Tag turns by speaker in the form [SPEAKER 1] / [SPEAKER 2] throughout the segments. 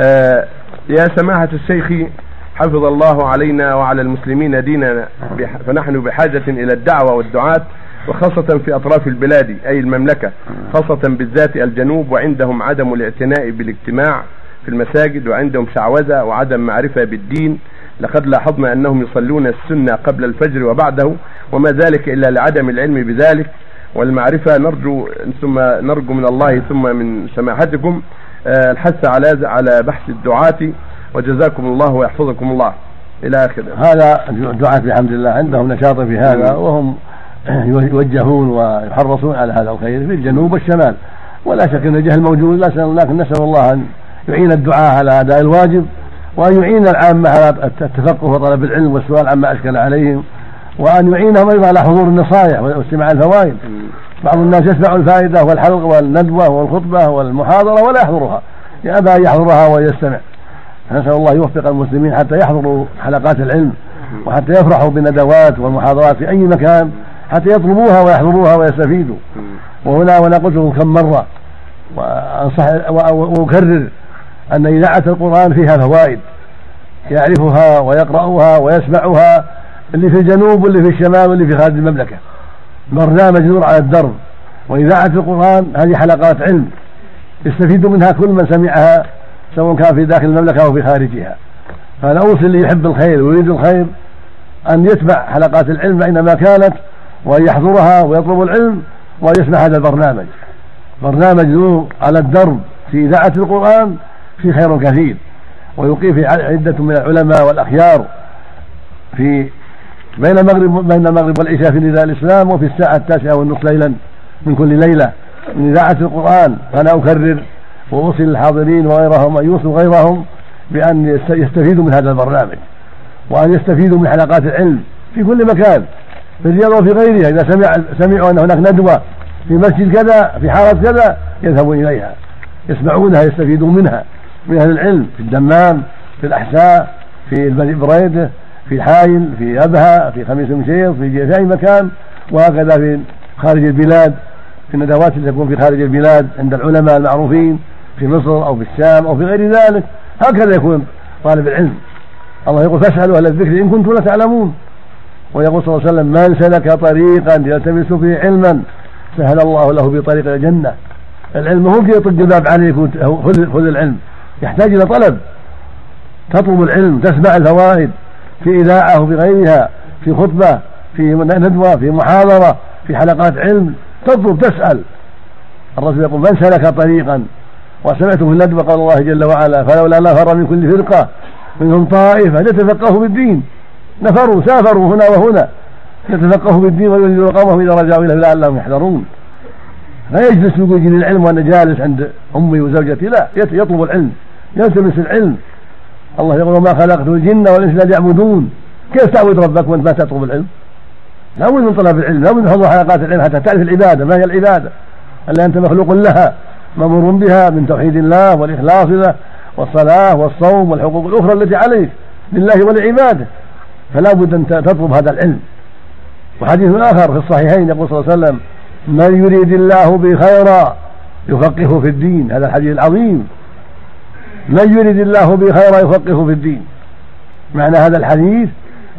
[SPEAKER 1] آه يا سماحة الشيخ حفظ الله علينا وعلى المسلمين ديننا فنحن بحاجة إلى الدعوة والدعاة وخاصة في أطراف البلاد أي المملكة خاصة بالذات الجنوب وعندهم عدم الاعتناء بالاجتماع في المساجد وعندهم شعوذة وعدم معرفة بالدين. لقد لاحظنا أنهم يصلون السنة قبل الفجر وبعده وما ذلك إلا لعدم العلم بذلك. والمعرفة نرجو ثم نرجو من الله ثم من سماحتكم الحث على على بحث الدعاة وجزاكم الله ويحفظكم الله. إلى آخره.
[SPEAKER 2] هذا الدعاة بحمد الله عندهم نشاط في هذا. وهم يوجهون ويحرصون على هذا الخير في الجنوب والشمال. ولا شك إن الجهل موجود لكن نسأل الله أن يعين الدعاة على أداء الواجب وأن يعين العامة على التفقه وطلب العلم والسؤال عما أشكل عليهم وأن يعينهم أيضا على حضور النصائح واستماع الفوائد. بعض الناس يسمع الفائدة والحلق والندوة والخطبة والمحاضرة ولا يحضرها. يأبى ان يحضرها ويستمع. نسأل الله يوفق المسلمين حتى يحضروا حلقات العلم وحتى يفرحوا بالندوات والمحاضرات في أي مكان حتى يطلبوها ويحضروها ويستفيدوا. وهنا وأنا قلت لكم كم مرة وأنصح وأكرر أن إذاعة القرآن فيها فوائد. يعرفها ويقرأها ويسمعها اللي في الجنوب واللي في الشمال واللي في خارج المملكة. برنامج نور على الدرب. وإذاعة القرآن هذه حلقات علم يستفيد منها كل من سمعها سواء كان في داخل المملكة أو في خارجها. فأنا أوصي اللي يحب الخير ويريد الخير أن يتبع حلقات العلم أينما كانت وأن يحضرها ويطلب العلم وأن يسمع هذا البرنامج. برنامج نور على الدرب في إذاعة القرآن في خير كثير ويقيم في عدة من العلماء والأخيار في بين المغرب بين المغرب والعشاء في نداء الإسلام وفي الساعة التاسعة والنصف ليلا من كل ليلة. من إذاعة القرآن. فأنا أكرر وأوصي للحاضرين وغيرهم أن يوصوا غيرهم بأن يستفيدوا من هذا البرنامج وأن يستفيدوا من حلقات العلم في كل مكان في الرياض وفي غيرها. إذا سمع سمعوا أن هناك ندوة في مسجد كذا في حارة كذا يذهبوا إليها يسمعونها يستفيدون منها من أهل العلم في الدمام في الأحساء في بريدة في حايل في أبها في خميس مشيط في في أي مكان وهكذا في خارج البلاد. في الندوات التي تكون في خارج البلاد عند العلماء المعروفين في مصر أو في الشام أو في غير ذلك. هكذا يكون طالب العلم. الله يقول فاسألوا أهل الذكر إن كنتم لا تعلمون. ويقول صلى الله عليه وسلم من سلك طريقا يلتمس فيه علما سهل الله له بطريق الجنة. العلم هو يطق الباب عليك خذ العلم. يحتاج إلى طلب. تطلب العلم تسمع الفوائد. في إذاعة وفي غيرها في خطبة في ندوة في محاضرة في حلقات علم تطلب تسأل. الرسول يقول من سلك طريقا؟ وسمعت في الندوة قال الله جل وعلا فلولا نفر من كل فرقة منهم طائفة ليتفقهوا بالدين. نفروا سافروا هنا وهنا يتفقهوا بالدين وينذروا قومهم إذا رجعوا إليه لعلهم يحذرون. لا يجلس يقول العلم وأنا جالس عند أمي وزوجتي. لا يطلب العلم يلتمس العلم. الله يقول وما خلقت الجن والإنس إلا ليعبدون. كيف تعبد ربك وأنت ما تطلب العلم؟ لابد من طلب العلم لابد من حضور حلقات العلم حتى تعرف العبادة. ما هي العبادة؟ ألا أنت مخلوق لها مأمور بها من توحيد الله والإخلاص له والصلاة والصوم والحقوق الأخرى التي عليك لله ولعباده. فلا بد أن تطلب هذا العلم. وحديث آخر في الصحيحين يقول صلى الله عليه وسلم من يريد الله به خيرا يفقهه في الدين. هذا الحديث العظيم. من يريد الله به خيرا يفقهه في الدين. معنى هذا الحديث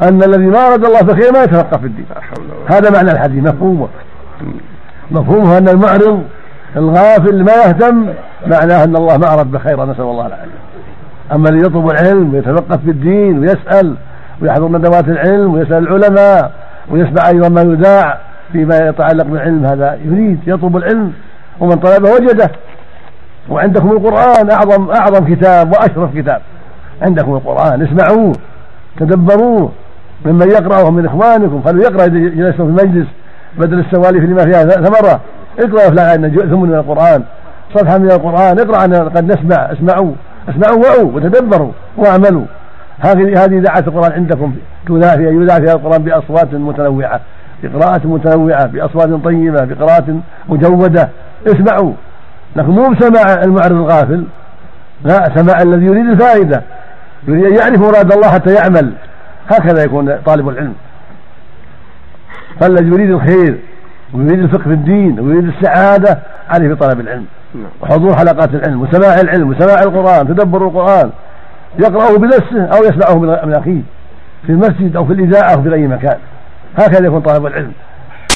[SPEAKER 2] أن الذي ما أراد الله بخير ما يتفقه في الدين. هذا معنى الحديث مفهومه مفهومه أن المعرض الغافل ما يهتم معناه أن الله ما أراد بخير نسأل الله العافية. أما الذي يطلب العلم ويتفقه في الدين ويسأل ويحضر ندوات العلم ويسأل العلماء ويسمع أيضا ما يذاع فيما يتعلق بالعلم هذا يريد يطلب العلم ومن طلبه وجده. وعندكم القرآن أعظم أعظم كتاب وأشرف كتاب. عندكم القرآن اسمعوه تدبروه. ممن يقرأه من إخوانكم خلوا يقرأ جلستم في المجلس بدل السوالف اللي ما فيها ثمرة. اقرأ فلان ثم من القرآن. صفحة من القرآن اقرأ قد نسمع اسمعوا. اسمعوا وعوا وتدبروا واعملوا. هذه هذه إذاعة القرآن عندكم. تذاع فيها يذاع فيها القرآن بأصوات متنوعة. بقراءة متنوعة بأصوات طيبة بقراءة مجودة. اسمعوا. لكن مو بسماع المعرض الغافل لا سماع الذي يريد الفائدة يريد أن يعرف مراد الله حتى يعمل. هكذا يكون طالب العلم. فالذي يريد الخير ويريد الفقه في الدين ويريد السعادة عليه بطلب العلم.
[SPEAKER 1] نعم.
[SPEAKER 2] وحضور حلقات العلم وسماع العلم وسماع القرآن تدبر القرآن. يقرأه بنفسه أو يسمعه من أخيه في المسجد أو في الإذاعة أو في أي مكان. هكذا يكون طالب العلم.